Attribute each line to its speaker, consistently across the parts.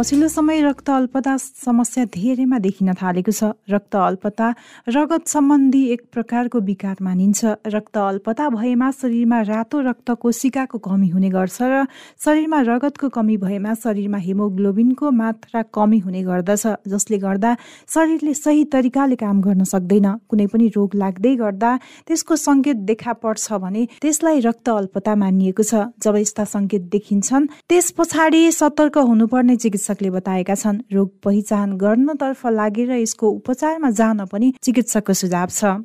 Speaker 1: पछिल्लो समय रक्त अल्पता समस्या धेरैमा देखिन थालेको छ। रक्त अल्पता रगत सम्बन्धी एक प्रकारको विकार मानिन्छ। रक्त अल्पता भएमा शरीरमा रातो रक्त कोशिकाको कमी हुने गर्छ र शरीरमा रगतको कमी भएमा शरीरमा हिमोग्लोबिनको मात्रा कमी हुने गर्दछ जसले गर्दा शरीरले सही तरिकाले काम गर्न सक्दैन। कुनै पनि रोग लाग्दै गर्दा त्यसको सङ्केत देखा पर्छ भने त्यसलाई रक्त अल्पता मानिएको छ। जब यस्ता सङ्केत देखिन्छन् त्यस पछाडि सतर्क हुनुपर्ने चिकित्सा चिकित्सकले बताएका छन् रोग पहिचान गर्नतर्फ लागेर यसको उपचारमा जान पनि चिकित्सकको सुझाव छ।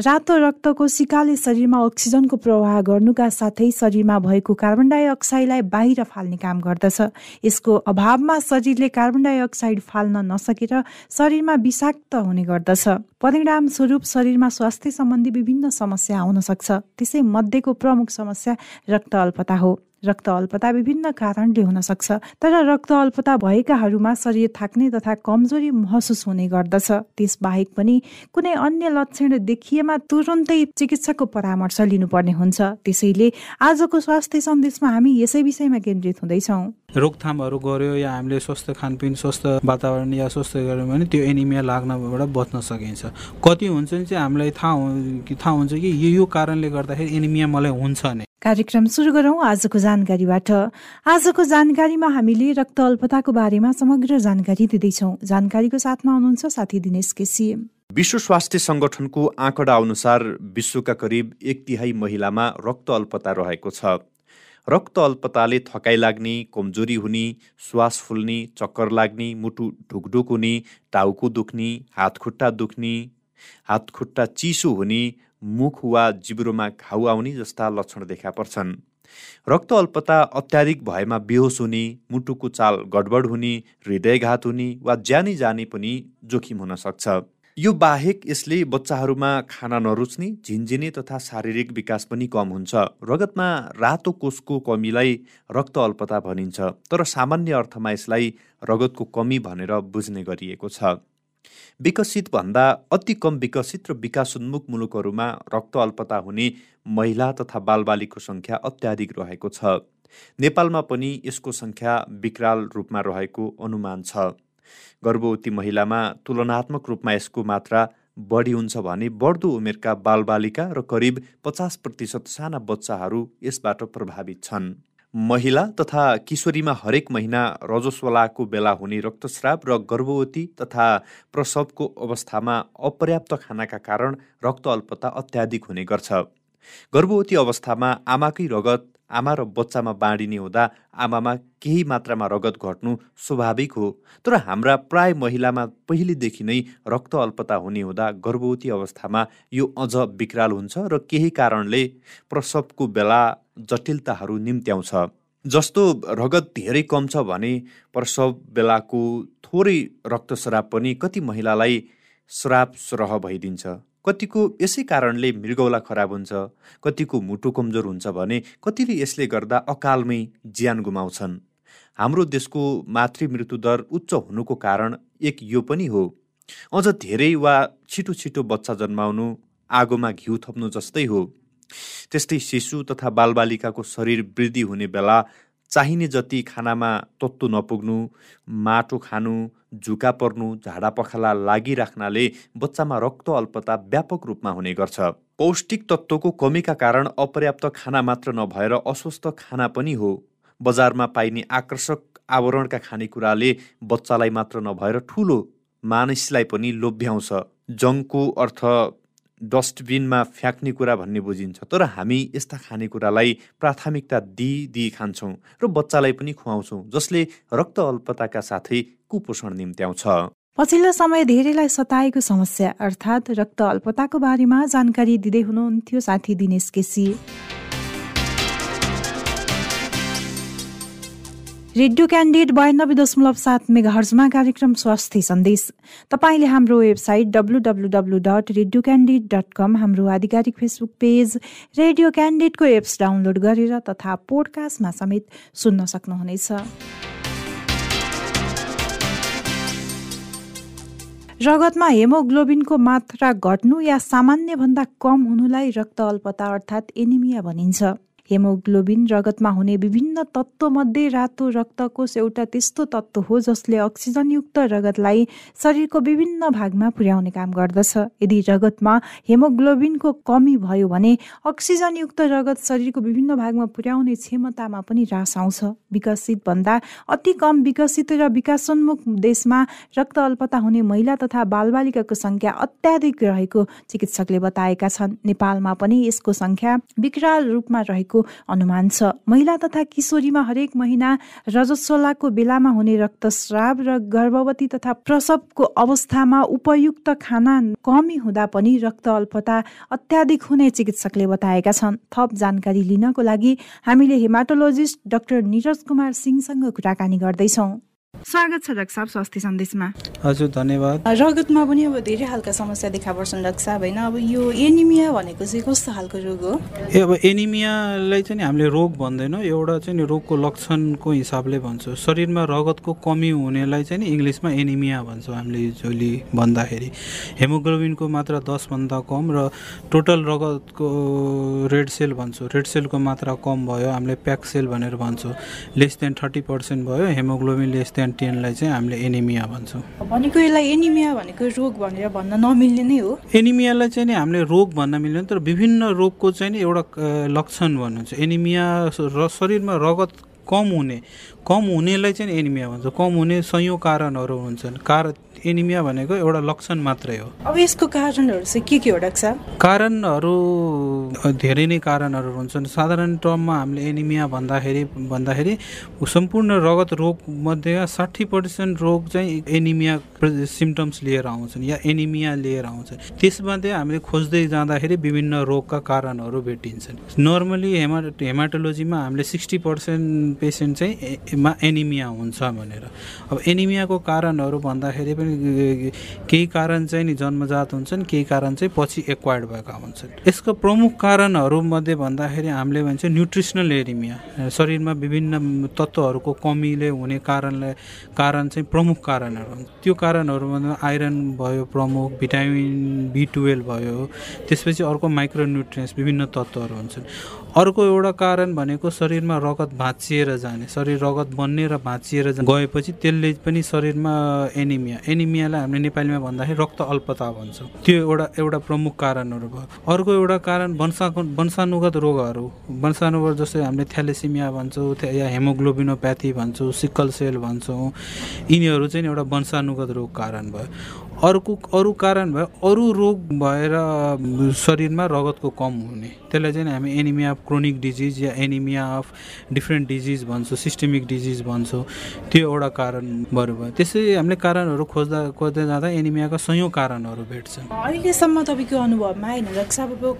Speaker 1: रातो रक्तको सिकाले शरीरमा अक्सिजनको प्रवाह गर्नुका साथै शरीरमा भएको कार्बन डाइअक्साइडलाई बाहिर फाल्ने काम गर्दछ। यसको अभावमा शरीरले कार्बन डाइअक्साइड फाल्न नसकेर शरीरमा विषाक्त हुने गर्दछ। परिणाम स्वरूप शरीरमा स्वास्थ्य सम्बन्धी विभिन्न समस्या आउन सक्छ। त्यसै मध्येको प्रमुख समस्या रक्त अल्पता हो। रक्त अल्पता विभिन्न कारणले हुन सक्छ तर रक्त अल्पता भएकाहरूमा शरीर थाक्ने तथा कमजोरी महसुस हुने गर्दछ। त्यसबाहेक पनि कुनै अन्य लक्षण देखिएमा तुरन्तै चिकित्सकको परामर्श लिनुपर्ने हुन्छ। त्यसैले आजको स्वास्थ्य सन्देशमा हामी यसै विषयमा केन्द्रित हुँदैछौँ।
Speaker 2: रोकथामहरू गऱ्यो या हामीले स्वस्थ खानपिन स्वस्थ वातावरण या स्वस्थ गऱ्यौँ भने त्यो एनिमिया लाग्नबाट बच्न सकिन्छ। कति हुन्छ भने चाहिँ हामीलाई थाहा थाहा हुन्छ कि यो कारणले गर्दाखेरि एनिमिया मलाई हुन्छ नै।
Speaker 1: कार्यक्रम सुरु गरौँ आजको जानकारीबाट। आजको जानकारीमा हामीले रक्त अल्पताको बारेमा समग्र जानकारी दिँदैछौँ। जानकारीको साथमा हुनुहुन्छ साथी दिनेश केसी।
Speaker 3: विश्व स्वास्थ्य संगठनको आँकडा अनुसार विश्वका करिब एक तिहाई महिलामा रक्त अल्पता रहेको छ। रक्त अल्पताले थकाइ लाग्ने कमजोरी हुने श्वास फुल्ने चक्कर लाग्ने मुटु ढुकढुक हुने टाउको दुख्ने हातखुट्टा दुख्ने हातखुट्टा चिसो हुने मुख वा जिब्रोमा घाउ आउने जस्ता लक्षण देखा पर्छन्। रक्त अल्पता अत्याधिक भएमा बेहोस हुने मुटुको चाल गडबड हुने हृदयघात हुने वा ज्यानै जाने पनि जोखिम हुन सक्छ। यो बाहेक यसले बच्चाहरूमा खाना नरुच्ने झिन्झिने तथा शारीरिक विकास पनि कम हुन्छ। रगतमा रातो कोषको कमीलाई रक्त अल्पता भनिन्छ तर सामान्य अर्थमा यसलाई रगतको कमी भनेर बुझ्ने गरिएको छ। विकसित भन्दा अति कम विकसित र विकासोन्मुख मुलुकहरूमा रक्त अल्पता हुने महिला तथा बालबालिको सङ्ख्या अत्याधिक रहेको छ। नेपालमा पनि यसको सङ्ख्या विकराल रूपमा रहेको अनुमान छ। गर्भवती महिलामा तुलनात्मक रूपमा यसको मात्रा बढी हुन्छ भने बढ्दो उमेरका बालबालिका र करिब पचास प्रतिशत साना बच्चाहरू यसबाट प्रभावित छन्। महिला तथा किशोरीमा हरेक महिना रजस्वलाको बेला हुने रक्तस्राव र गर्भवती तथा प्रसवको अवस्थामा अपर्याप्त खानाका कारण रक्त अल्पता अत्याधिक हुने गर्छ। गर्भवती अवस्थामा आमाकै रगत आमा र बच्चामा बाँडिने हुँदा आमामा केही मात्रामा रगत घट्नु स्वाभाविक हो। तर हाम्रा प्राय महिलामा पहिलेदेखि नै रक्त अल्पता हुने हुँदा गर्भवती अवस्थामा यो अझ विकराल हुन्छ र केही कारणले प्रसवको बेला जटिलताहरू निम्त्याउँछ। जस्तो रगत धेरै कम छ भने प्रसव बेलाको थोरै रक्तस्राव पनि कति महिलालाई श्राप सरह भइदिन्छ। कतिको यसै कारणले मृगौला खराब हुन्छ कतिको मुटु कमजोर हुन्छ भने कतिले यसले गर्दा अकालमै ज्यान गुमाउँछन्। हाम्रो देशको मातृ मृत्यु दर उच्च हुनुको कारण एक यो पनि हो। अझ धेरै वा छिटो छिटो बच्चा जन्माउनु आगोमा घिउ थप्नु जस्तै हो। त्यस्तै शिशु तथा बालबालिकाको शरीर वृद्धि हुने बेला चाहिने जति खानामा तत्त्व नपुग्नु माटो खानु झुका पर्नु झाडा पखाला लागिराख्नाले बच्चामा रक्त अल्पता व्यापक रूपमा हुने गर्छ। पौष्टिक तत्त्वको कमीका कारण अपर्याप्त खाना मात्र नभएर अस्वस्थ खाना पनि हो। बजारमा पाइने आकर्षक आवरणका खानेकुराले बच्चालाई मात्र नभएर ठुलो मानिसलाई पनि लोभ्याउँछ। जङ्कको अर्थ डस्टबिनमा फ्याँक्ने कुरा भन्ने बुझिन्छ। तर हामी यस्ता खानेकुरालाई प्राथमिकता दिई दिई खान्छौँ र बच्चालाई पनि खुवाउँछौँ जसले रक्त अल्पताका साथै कुपोषण निम्त्याउँछ।
Speaker 1: पछिल्लो समय धेरैलाई सताएको समस्या अर्थात् रक्त अल्पताको बारेमा जानकारी दिँदै हुनुहुन्थ्यो साथी दिनेश केसी। रेडियो क्यान्डिडेट बयानब्बे दशमलव सात मेगाहर्जमा कार्यक्रम स्वास्थ्य सन्देश। तपाईँले हाम्रो website W W dot radio candidate dot com हाम्रो आधिकारिक फेसबुक पेज रेडियो क्यान्डिडेटको एप्स डाउनलोड गरेर तथा पोडकास्टमा समेत सुन्न सक्नुहुनेछ। रगतमा हेमोग्लोबिनको मात्रा घट्नु या सामान्यभन्दा कम हुनुलाई रक्त अल्पता अर्थात् एनिमिया भनिन्छ। हेमोग्लोबिन रगतमा हुने विभिन्न तत्त्वमध्ये रातो रक्तकोष एउटा त्यस्तो तत्त्व हो जसले अक्सिजनयुक्त रगतलाई शरीरको विभिन्न भागमा पुर्याउने काम गर्दछ। यदि रगतमा हेमोग्लोबिनको कमी भयो भने अक्सिजनयुक्त रगत शरीरको विभिन्न भागमा पुर्याउने क्षमतामा पनि ह्रास आउँछ। विकसित भन्दा अति कम विकसित र विकासोन्मुख देशमा रक्त अल्पता हुने महिला तथा बालबालिकाको सङ्ख्या अत्याधिक रहेको चिकित्सकले बताएका छन्। नेपालमा पनि यसको सङ्ख्या विकराल रूपमा रहेको रहेको अनुमान छ। महिला तथा किशोरीमा हरेक महिना रजस्वलाको बेलामा हुने रक्तस्राव र गर्भवती तथा प्रसवको अवस्थामा उपयुक्त खाना कमी हुँदा पनि रक्त अल्पता अत्याधिक हुने चिकित्सकले बताएका छन्। थप जानकारी लिनको लागि हामीले हेमाटोलोजिस्ट डाक्टर निरज कुमार सिंहसँग कुराकानी गर्दैछौँ। स्वागत छ डाक्टर साहब। स्वास्थ्य सन्देशमा।
Speaker 2: हजुर धन्यवाद।
Speaker 1: रगतमा पनि अब धेरै खालका समस्या देखा पर्छन् डाक्टर साहब होइन? अब यो एनिमिया भनेको चाहिँ कस्तो खालको रोग हो?
Speaker 2: ए अब एनिमियालाई चाहिँ हामीले रोग भन्दैनौँ एउटा चाहिँ रोगको लक्षणको हिसाबले भन्छौँ। शरीरमा रगतको कमी हुनेलाई चाहिँ नि इङ्ग्लिसमा एनिमिया भन्छौँ हामीले युजली भन्दाखेरि। हेमोग्लोबिनको मात्रा दसभन्दा कम र टोटल रगतको रेड सेल भन्छौँ। रेड सेलको मात्रा कम भयो हामीले प्याक सेल भनेर भन्छौँ। लेस देन थर्टी पर्सेन्ट भयो हेमोग्लोबिन लेस देन टेनलाई चाहिँ हामीले एनिमिया भन्छौँ।
Speaker 1: भनेको यसलाई एनिमिया भनेको रोग भनेर भन्न नमिल्ने नै हो।
Speaker 2: एनिमियालाई चाहिँ नि हामीले रोग भन्न मिल्दैन तर विभिन्न रोगको चाहिँ नि एउटा लक्षण भन्नुहुन्छ। एनिमिया र शरीरमा रगत कम हुने कम हुनेलाई चाहिँ एनिमिया भन्छ। कम हुने सयौँ कारणहरू हुन्छन्। कारण एनिमिया भनेको एउटा लक्षण मात्रै हो।
Speaker 1: अब यसको कारणहरू चाहिँ के के हो डाक्टर
Speaker 2: कारणहरू धेरै नै कारणहरू हुन्छन्। साधारण टर्ममा हामीले एनिमिया भन्दाखेरि भन्दाखेरि सम्पूर्ण रगत रोग मध्ये साठी पर्सेन्ट रोग चाहिँ एनिमिया सिम्टम्स लिएर आउँछन् या एनिमिया लिएर आउँछन्। त्यसमध्ये हामीले खोज्दै जाँदाखेरि विभिन्न रोगका कारणहरू भेटिन्छन्। नर्मली हेमा हेमाटोलोजीमा हामीले सिक्सटी पर्सेन्ट पेसेन्ट चाहिँ मा एनिमिया हुन्छ भनेर। अब एनिमियाको कारणहरू भन्दाखेरि पनि केही कारण चाहिँ नि जन्मजात हुन्छन् केही कारण चाहिँ पछि एक्वायर्ड भएका हुन्छन्। यसको प्रमुख कारणहरूमध्ये भन्दाखेरि हामीले भन्छ न्युट्रिसनल एनिमिया शरीरमा विभिन्न तत्त्वहरूको कमीले हुने कारणले कारण चाहिँ प्रमुख कारणहरू हुन्छ त्यो कारणहरूमा आइरन भयो प्रमुख भिटामिन बी टुवेल्भ भयो त्यसपछि अर्को माइक्रोन्युट्रियन्स विभिन्न तत्त्वहरू हुन्छन्। अर्को एउटा कारण भनेको शरीरमा रगत भाँचिएर जाने शरीर रगत बन्ने र भाँचिएर गएपछि त्यसले पनि शरीरमा एनिमिया एनिमियालाई हामीले नेपालीमा भन्दाखेरि रक्त अल्पता भन्छौँ। त्यो एउटा एउटा प्रमुख कारणहरू भयो। अर्को एउटा कारण वंशा वंशानुगत रोगहरू वंशानुगत जस्तै हामीले थ्यालेसिमिया भन्छौँ या हेमोग्लोबिनोप्याथी भन्छौँ सिक्कल सेल भन्छौँ यिनीहरू चाहिँ एउटा वंशानुगत रोग कारण भयो। अर्को अरू कारण भयो अरू रोग भएर शरीरमा रगतको कम हुने। त्यसलाई चाहिँ हामी एनिमिया अफ क्रोनिक डिजिज या एनिमिया अफ डिफ्रेन्ट डिजिज भन्छौँ सिस्टेमिक डिजिज भन्छौँ। त्यो एउटा कारण भएर भयो। त्यसै हामीले कारणहरू खोज्दा खोज्दै जाँदा एनिमियाका सयौँ कारणहरू भेट्छन्।
Speaker 1: अहिलेसम्म तपाईँको अनुभवमा होइन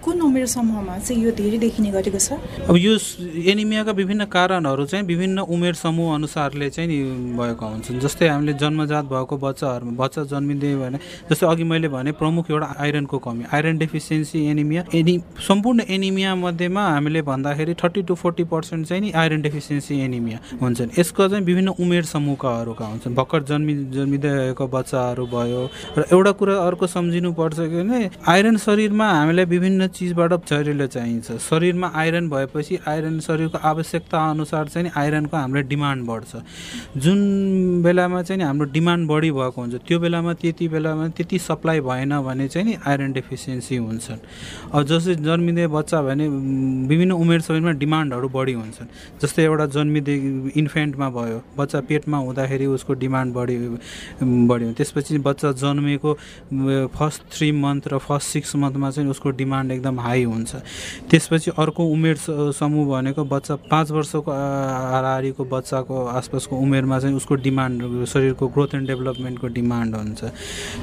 Speaker 1: कुन उमेर समूहमा चाहिँ यो धेरै देखिने गरेको छ?
Speaker 2: अब यो एनिमियाका विभिन्न कारणहरू चाहिँ विभिन्न उमेर समूह अनुसारले चाहिँ भएको हुन्छन्। जस्तै हामीले जन्मजात भएको बच्चाहरूमा बच्चा जन्मिँदै भने जस्तै अघि मैले भने प्रमुख एउटा आइरनको कमी आइरन डेफिसियन्सी एनिमिया। एनि सम्पूर्ण एनिमिया मध्येमा हामीले भन्दाखेरि थर्टी टु फोर्टी पर्सेन्ट चाहिँ नि आइरन डेफिसियन्सी एनिमिया हुन्छन्। यसको चाहिँ विभिन्न उमेर समूहकाहरूका हुन्छन्। भर्खर जन्मि जन्मिँदै गएको बच्चाहरू भयो र एउटा कुरा अर्को सम्झिनुपर्छ कि भने आइरन शरीरमा हामीलाई विभिन्न चिजबाट शरीरले चाहिन्छ। शरीरमा आइरन भएपछि आइरन शरीरको आवश्यकता अनुसार चाहिँ आइरनको हाम्रो डिमान्ड बढ्छ। जुन बेलामा चाहिँ हाम्रो डिमान्ड बढी भएको हुन्छ त्यो बेलामा त्यति बेला बेलामा त्यति सप्लाई भएन भने चाहिँ नि आइरन डेफिसियन्सी हुन्छन्। अब जस्तै जन्मिँदै बच्चा भने विभिन्न उमेर समयमा डिमान्डहरू बढी हुन्छन्। जस्तै एउटा जन्मिँदै इन्फेन्टमा भयो बच्चा पेटमा हुँदाखेरि उसको डिमान्ड बढी बढ्यो त्यसपछि बच्चा जन्मेको फर्स्ट थ्री मन्थ र फर्स्ट सिक्स मन्थमा चाहिँ उसको डिमान्ड एकदम हाई हुन्छ। त्यसपछि अर्को उमेर समूह भनेको बच्चा पाँच वर्षको हाराहारीको बच्चाको आसपासको उमेरमा चाहिँ उसको डिमान्ड शरीरको ग्रोथ एन्ड डेभलपमेन्टको डिमान्ड हुन्छ।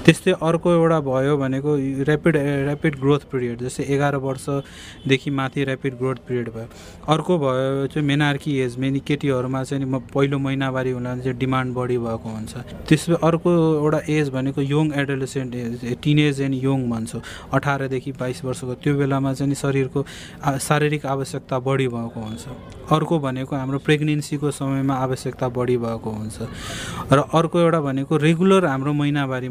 Speaker 2: त्यस्तै अर्को एउटा भयो भनेको ऱ्यापिड ऱ्यापिड ग्रोथ पिरियड जस्तै एघार वर्षदेखि माथि ऱ्यापिड ग्रोथ पिरियड भयो। अर्को भयो चाहिँ मेनार्की एज मेनी केटीहरूमा चाहिँ म पहिलो महिनावारी हुँदा चाहिँ डिमान्ड बढी भएको हुन्छ। त्यसपछि अर्को एउटा एज भनेको young adolescent age teenage and young भन्छौँ। अठारदेखि बाइस वर्षको त्यो बेलामा चाहिँ शरीरको शारीरिक आवश्यकता बढी भएको हुन्छ। अर्को भनेको हाम्रो प्रेग्नेन्सीको समयमा आवश्यकता बढी भएको हुन्छ। र अर्को एउटा भनेको रेगुलर हाम्रो महिनावारी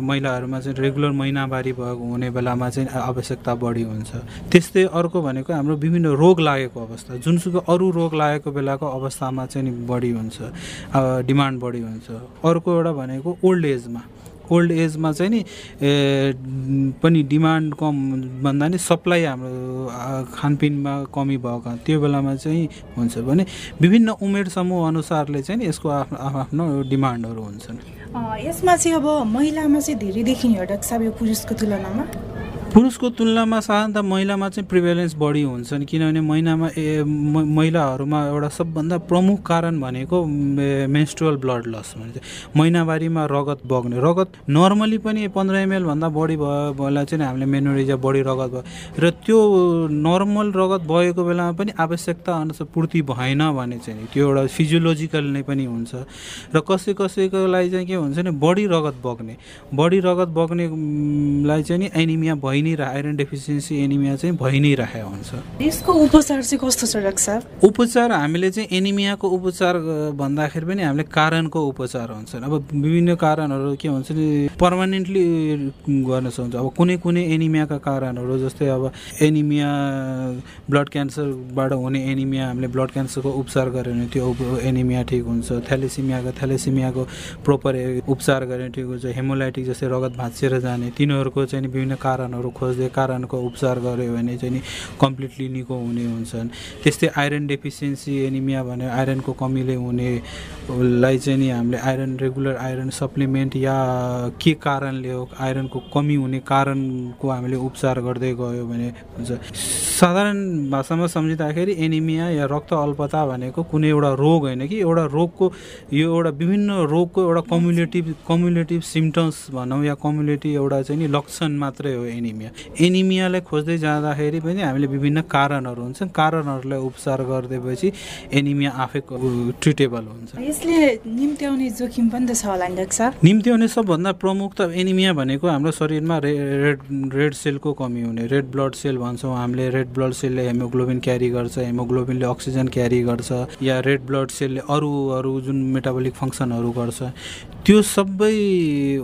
Speaker 2: महिलाहरूमा चाहिँ रेगुलर महिनावारी भएको हुने बेलामा चाहिँ आवश्यकता बढी हुन्छ। त्यस्तै अर्को भनेको हाम्रो विभिन्न रोग लागेको अवस्था जुनसुकै अरू रोग लागेको बेलाको अवस्थामा चाहिँ बढी हुन्छ डिमान्ड बढी हुन्छ। अर्को एउटा भनेको ओल्ड एजमा। ओल्ड एजमा चाहिँ नि पनि डिमान्ड कम भन्दा नि सप्लाई हाम्रो खानपिनमा कमी भएको त्यो बेलामा चाहिँ हुन्छ भने विभिन्न उमेर समूह अनुसारले चाहिँ यसको आफ्नो आफ्नो डिमान्डहरू हुन्छन्।
Speaker 1: यसमा चाहिँ अब महिलामा चाहिँ धेरै देखिने हो यो पुरुषको तुलनामा।
Speaker 2: पुरुषको तुलनामा साधारणतः महिलामा चाहिँ प्रिभेलेन्स बढी हुन्छन् किनभने महिनामा ए महिलाहरूमा एउटा सबभन्दा प्रमुख कारण भनेको मेन्स्ट्रुअल ब्लड लस भने महिनावारीमा रगत बग्ने रगत नर्मली पनि पन्ध्र एमएलभन्दा बढी भयो बेला चाहिँ हामीले मेनोरिजा बढी रगत भयो। र त्यो नर्मल रगत बगेको बेलामा पनि आवश्यकता अनुसार पूर्ति भएन भने चाहिँ त्यो एउटा फिजियोलोजिकल नै पनि हुन्छ। र कसै कसैको लागि चाहिँ के हुन्छ भने बढी रगत बग्ने बढी रगत बग्नेलाई चाहिँ नि एनिमिया भइ भइ नै आइरन डेफिसियन्सी एनिमिया चाहिँ भइ नै राखेको हुन्छ।
Speaker 1: यसको उपचार चाहिँ कस्तो छ डाक्टर साहब?
Speaker 2: उपचार हामीले चाहिँ एनिमियाको उपचार भन्दाखेरि पनि हामीले कारणको उपचार हुन्छन् अब विभिन्न कारणहरू के हुन्छ नि पर्मानेन्टली गर्न सक्छ। अब कुनै कुनै एनिमियाका कारणहरू जस्तै अब एनिमिया ब्लड क्यान्सरबाट हुने एनिमिया हामीले ब्लड क्यान्सरको उपचार गऱ्यो भने त्यो एनिमिया ठिक हुन्छ। थ्यालेसिमियाको थ्यालेसिमियाको प्रोपर उपचार गऱ्यो भने ठिक हुन्छ। हेमोलाइटिक जस्तै रगत भाँचिएर जाने तिनीहरूको चाहिँ विभिन्न कारणहरू खोज्दै कारणको उपचार गऱ्यो भने चाहिँ नि कम्प्लिटली निको हुने हुन्छन्। त्यस्तै आइरन डेफिसियन्सी एनिमिया भने आइरनको कमीले हुनेलाई चाहिँ नि हामीले आइरन रेगुलर आइरन सप्लिमेन्ट या के कारणले हो आइरनको कमी हुने कारणको हामीले उपचार गर्दै गयो भने हुन्छ। साधारण भाषामा सम्झिँदाखेरि एनिमिया या रक्त अल्पता भनेको कुनै एउटा रोग होइन कि एउटा रोगको यो एउटा विभिन्न रोगको एउटा कम्युनिटिभ कम्युनिटिभ सिम्टम्स भनौँ या कम्युनिटी एउटा चाहिँ नि लक्षण मात्रै हो एनिमिया। एनिमिया। एनिमियालाई खोज्दै जाँदाखेरि पनि हामीले विभिन्न कारणहरू हुन्छ कारणहरूलाई उपचार गरिदिएपछि एनिमिया आफै ट्रिटेबल हुन्छ।
Speaker 1: यसले निम्त्याउने जोखिम पनि त छ होला डाक्टर
Speaker 2: निम्त्याउने सबभन्दा प्रमुख त एनिमिया भनेको हाम्रो शरीरमा रे रेड रेड सेलको कमी हुने। रेड ब्लड सेल भन्छौँ हामीले। रेड ब्लड सेलले हेमोग्लोबिन क्यारी गर्छ हेमोग्लोबिनले अक्सिजन क्यारी गर्छ या रेड ब्लड सेलले अरू अरू जुन मेटाबोलिक फङ्सनहरू गर्छ। त्यो सबै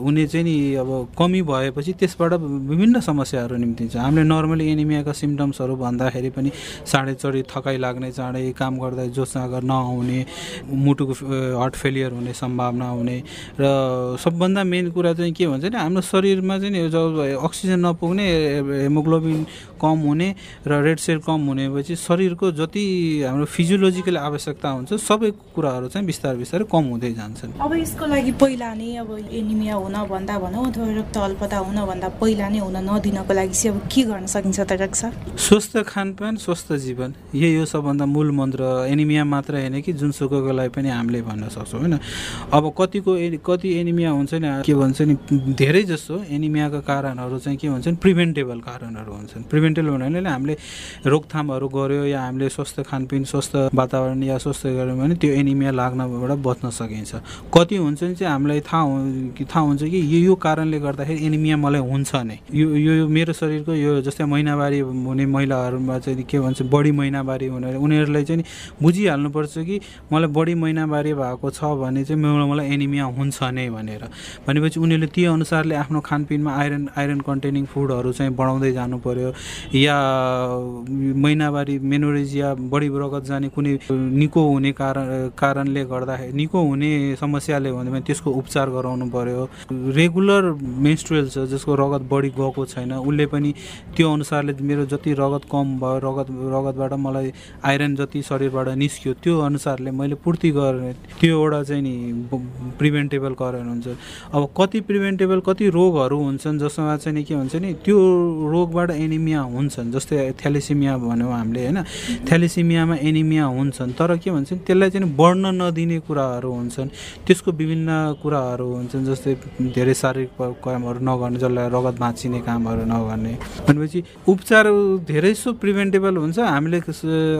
Speaker 2: हुने चाहिँ नि अब कमी भएपछि त्यसबाट विभिन्न समस्याहरू निम्तिन्छ हामीले नर्मली एनिमियाका सिम्टम्सहरू भन्दाखेरि पनि चाँडै चढी थकाइ लाग्ने चाँडै काम गर्दा जोसागर नआउने मुटुको हार्ट फेलियर हुने सम्भावना हुने र सबभन्दा मेन कुरा चाहिँ के भन्छ नि हाम्रो शरीरमा चाहिँ जब अक्सिजन नपुग्ने हेमोग्लोबिन कम हुने र रेड सेल कम हुनेपछि शरीरको जति हाम्रो फिजियोलोजिकल आवश्यकता हुन्छ सबै कुराहरू चाहिँ बिस्तारै बिस्तारै कम हुँदै जान्छन्
Speaker 1: अब यसको लागि पहिला नै अब एनिमिया हुनभन्दा भनौँ अथवा रक्त अल्पता हुनभन्दा पहिला नै हुन नदिनको लागि चाहिँ अब के गर्न सकिन्छ त डाक्टर
Speaker 2: स्वस्थ खानपान स्वस्थ जीवन यही हो सबभन्दा मूल मन्त्र। एनिमिया मात्र होइन कि जुनसुकैको लागि पनि हामीले भन्न सक्छौँ होइन? अब कतिको कति एनिमिया हुन्छ नि के भन्छ नि धेरै जस्तो एनिमियाका कारणहरू चाहिँ के भन्छ नि प्रिभेन्टेबल कारणहरू हुन्छन्। प्रिभेन्टेबल भन्नाले हामीले रोकथामहरू गऱ्यो या हामीले स्वस्थ खानपिन स्वस्थ वातावरण या स्वस्थ गऱ्यौँ भने त्यो एनिमिया लाग्नबाट बच्न सकिन्छ। कति हुन्छ नि चाहिँ हामीलाई थाहा थाहा हुन्छ कि यो यो कारणले गर्दाखेरि एनिमिया मलाई हुन्छ नै। यो यो मेरो शरीरको यो जस्तै महिनावारी हुने महिलाहरूमा चाहिँ के भन्छ बढी महिनावारी हुने उनीहरूलाई चाहिँ बुझिहाल्नुपर्छ कि मलाई बढी महिनावारी भएको छ भने चाहिँ मलाई एनिमिया हुन्छ नै भनेर। भनेपछि उनीहरूले त्यो अनुसारले आफ्नो खानपिनमा आइरन आइरन कन्टेनिङ फुडहरू चाहिँ बढाउँदै जानु पऱ्यो या महिनावारी मेनोरेज या बढी रगत जाने कुनै निको हुने कारण कारणले गर्दाखेरि निको हुने समस्याले भने त्यसको उपचार गराउनु पर्यो। रेगुलर मेन्स्ट्रुएल छ जसको रगत बढी गएको छैन उसले पनि त्यो अनुसारले मेरो जति रगत कम भयो रगत रगतबाट मलाई आइरन जति शरीरबाट निस्क्यो त्यो अनुसारले मैले पूर्ति गरेँ त्यो एउटा चाहिँ नि प्रिभेन्टेबल कारण हुन्छ। अब कति प्रिभेन्टेबल कति रोगहरू हुन्छन् जसमा चाहिँ नि के हुन्छ नि त्यो रोगबाट एनिमिया हुन्छन् जस्तै थ्यालेसिमिया भन्यौँ हामीले होइन? थ्यालेसिमियामा एनिमिया हुन्छन् तर के भन्छ त्यसलाई चाहिँ बढ्न नदिने कुराहरू हुन्छन्। त्यसको विभिन्न कुराहरू हुन्छन् जस्तै धेरै शारीरिक कामहरू नगर्ने जसलाई रगत भाँचिने कामहरू नगर्ने। भनेपछि उपचार धेरै सो प्रिभेन्टेबल हुन्छ। हामीले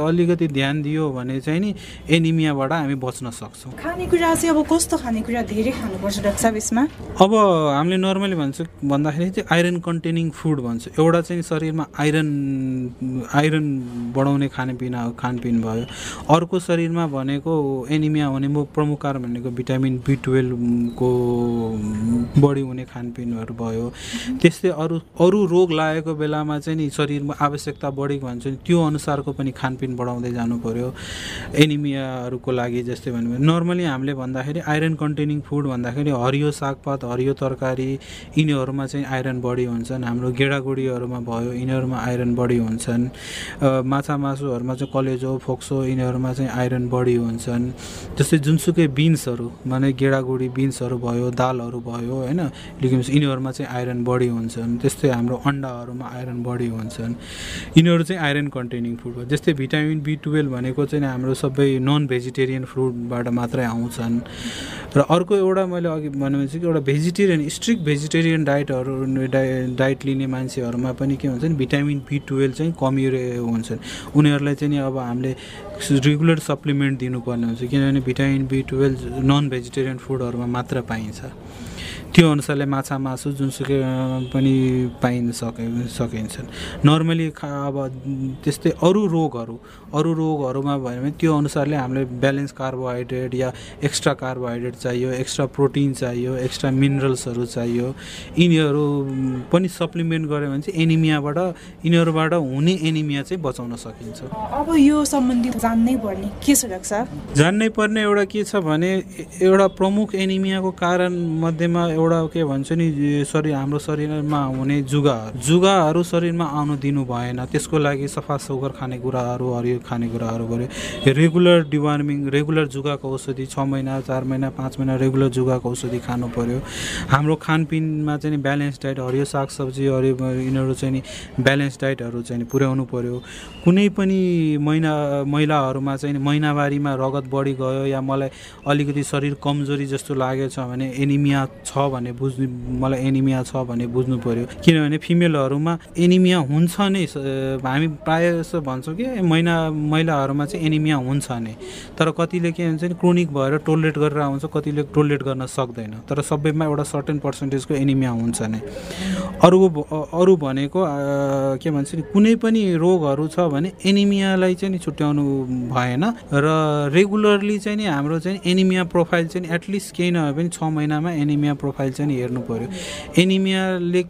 Speaker 2: अलिकति ध्यान दियो भने चाहिँ नि एनिमियाबाट हामी बच्न सक्छौँ।
Speaker 1: खानेकुरा चाहिँ अब कस्तो खानेकुरा धेरै खानुपर्छ डाक्टर साहब यसमा?
Speaker 2: अब हामीले नर्मली भन्छ भन्दाखेरि चाहिँ आइरन कन्टेनिङ फुड भन्छ। एउटा चाहिँ शरीरमा आइरन आइरन बढाउने खानेपिना खानपिन भयो। अर्को शरीरमा भनेको एनिमिया हुने प्रमुख कारण भनेको भिटामिन बी टुवेल्भको बढी हुने खानपिनहरू भयो। त्यस्तै अरू अरू रोग लागेको बेलामा चाहिँ नि शरीरमा आवश्यकता बढेको भन्छ नि त्यो अनुसारको पनि खानपिन बढाउँदै जानु पऱ्यो एनिमियाहरूको लागि जस्तै भन्यो नर्मली हामीले भन्दाखेरि आइरन कन्टेनिङ फुड भन्दाखेरि हरियो सागपात हरियो तरकारी यिनीहरूमा चाहिँ आइरन बढी हुन्छन् हाम्रो गेडागुडीहरूमा भयो यिनीहरूमा आइरन बढी हुन्छन्। माछा मासुहरूमा चाहिँ कलेजो फोक्सो यिनीहरूमा चाहिँ आइरन बढी हुन्छन्। जस्तै जुनसुकै बिन्सहरू माने गेडागुडी बिन्सहरू भयो दालहरू भयो होइन? लिग्युम्स यिनीहरूमा चाहिँ आइरन बढी हुन्छन्। त्यस्तै हाम्रो अन्डाहरूमा आइरन बढी हुन्छन्। यिनीहरू चाहिँ आइरन कन्टेनिङ फुड हो। जस्तै भिटामिन बी टुवेल्भ भनेको चाहिँ हाम्रो सबै नन भेजिटेरियन फ्रुटबाट मात्रै आउँछन्। र अर्को एउटा मैले अघि भनेपछि एउटा भेजिटेरियन स्ट्रिक्ट भेजिटेरियन डाइटहरू डाइट लिने मान्छेहरूमा पनि के हुन्छ नि बी टुवेल्भ चाहिँ कमी हुन्छन्। उनीहरूलाई चाहिँ अब हामीले रेगुलर सप्लिमेन्ट दिनुपर्ने हुन्छ किनभने vitamin B twelve non vegetarian फुडहरूमा मात्र पाइन्छ। त्यो अनुसारले माछा मासु जुनसुकै पनि पाइन सके सकिन्छन्। नर्मली अब त्यस्तै अरू रोगहरू अरू रोगहरूमा भयो भने त्यो अनुसारले हामीले ब्यालेन्स कार्बोहाइड्रेट या एक्स्ट्रा कार्बोहाइड्रेट चाहियो एक्स्ट्रा प्रोटिन चाहियो एक्स्ट्रा मिनरल्सहरू चाहियो। यिनीहरू पनि सप्लिमेन्ट गऱ्यो भने चाहिँ एनिमियाबाट यिनीहरूबाट हुने एनिमिया चाहिँ बचाउन सकिन्छ।
Speaker 1: अब यो सम्बन्धी जान्नै पर्ने के छ डाक्टर
Speaker 2: जान्नै पर्ने एउटा के छ भने एउटा प्रमुख एनिमियाको कारण मध्येमा एउटा के भन्छ नि शरीर हाम्रो शरीरमा हुने जुगाहरू जुगाहरू शरीरमा आउनु दिनु भएन। त्यसको लागि सफा सौगर खानेकुराहरू हरियो खानेकुराहरू गऱ्यो रेगुलर डिवार्मिङ रेगुलर जुगाको औषधि छ महिना चार महिना पाँच महिना रेगुलर जुगाको औषधि खानु पऱ्यो हाम्रो खानपिनमा चाहिँ ब्यालेन्स डाइट हरियो सागसब्जी हरियो यिनीहरू चाहिँ नि ब्यालेन्स डाइटहरू चाहिँ पुर्याउनु पऱ्यो कुनै पनि महिना महिलाहरूमा चाहिँ महिनावारीमा रगत बढी गयो या मलाई अलिकति शरीर कमजोरी जस्तो लागेको छ भने एनिमिया छ भने बुझ्नु मलाई एनिमिया छ भने बुझ्नु पऱ्यो किनभने फिमेलहरूमा एनिमिया हुन्छ नै हामी प्रायः जस्तो भन्छौँ कि महिना महिलाहरूमा चाहिँ एनिमिया हुन्छ नै। तर कतिले के भन्छ नि क्रोनिक भएर टोलरेट गरेर आउँछ कतिले टोलरेट गर्न सक्दैन। तर सबैमा एउटा सर्टेन पर्सेन्टेजको एनिमिया हुन्छ नै। अरू अरू भनेको के भन्छ नि कुनै पनि रोगहरू छ भने एनिमियालाई चाहिँ नि छुट्याउनु भएन। र रेगुलरली चाहिँ नि हाम्रो चाहिँ एनिमिया प्रोफाइल चाहिँ एटलिस्ट केही नभए पनि छ महिनामा एनिमिया प्रोफाइल। चाहिँ नि हेर्नु पऱ्यो एनिमियाले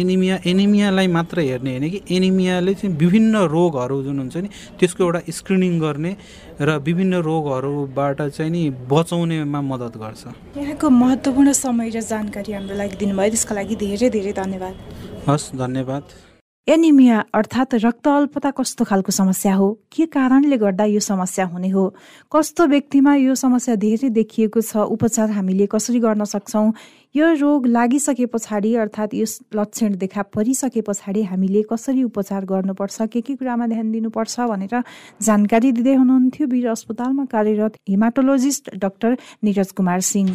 Speaker 2: एनिमिया एनिमियालाई मात्र हेर्ने होइन कि एनिमियाले चाहिँ विभिन्न रोगहरू जुन हुन्छ नि त्यसको एउटा स्क्रिनिङ गर्ने र विभिन्न रोगहरूबाट चाहिँ नि बचाउनेमा मद्दत गर्छ।
Speaker 1: यहाँको महत्त्वपूर्ण समय र जानकारी हाम्रो लागि दिनुभयो त्यसको लागि धेरै धेरै धन्यवाद।
Speaker 2: हस् धन्यवाद।
Speaker 1: एनिमिया अर्थात् रक्त अल्पता कस्तो खालको समस्या हो? के कारणले गर्दा यो समस्या हुने हो? कस्तो व्यक्तिमा यो समस्या धेरै देखिएको छ? उपचार हामीले कसरी गर्न सक्छौँ? यो रोग लागिसके पछाडि अर्थात् यो लक्षण देखा परिसके पछाडि हामीले कसरी उपचार गर्नुपर्छ? के के कुरामा ध्यान दिनुपर्छ? भनेर जानकारी दिँदै हुनुहुन्थ्यो। वीर अस्पतालमा कार्यरत haematologist doctor Niraj Kumar Singh.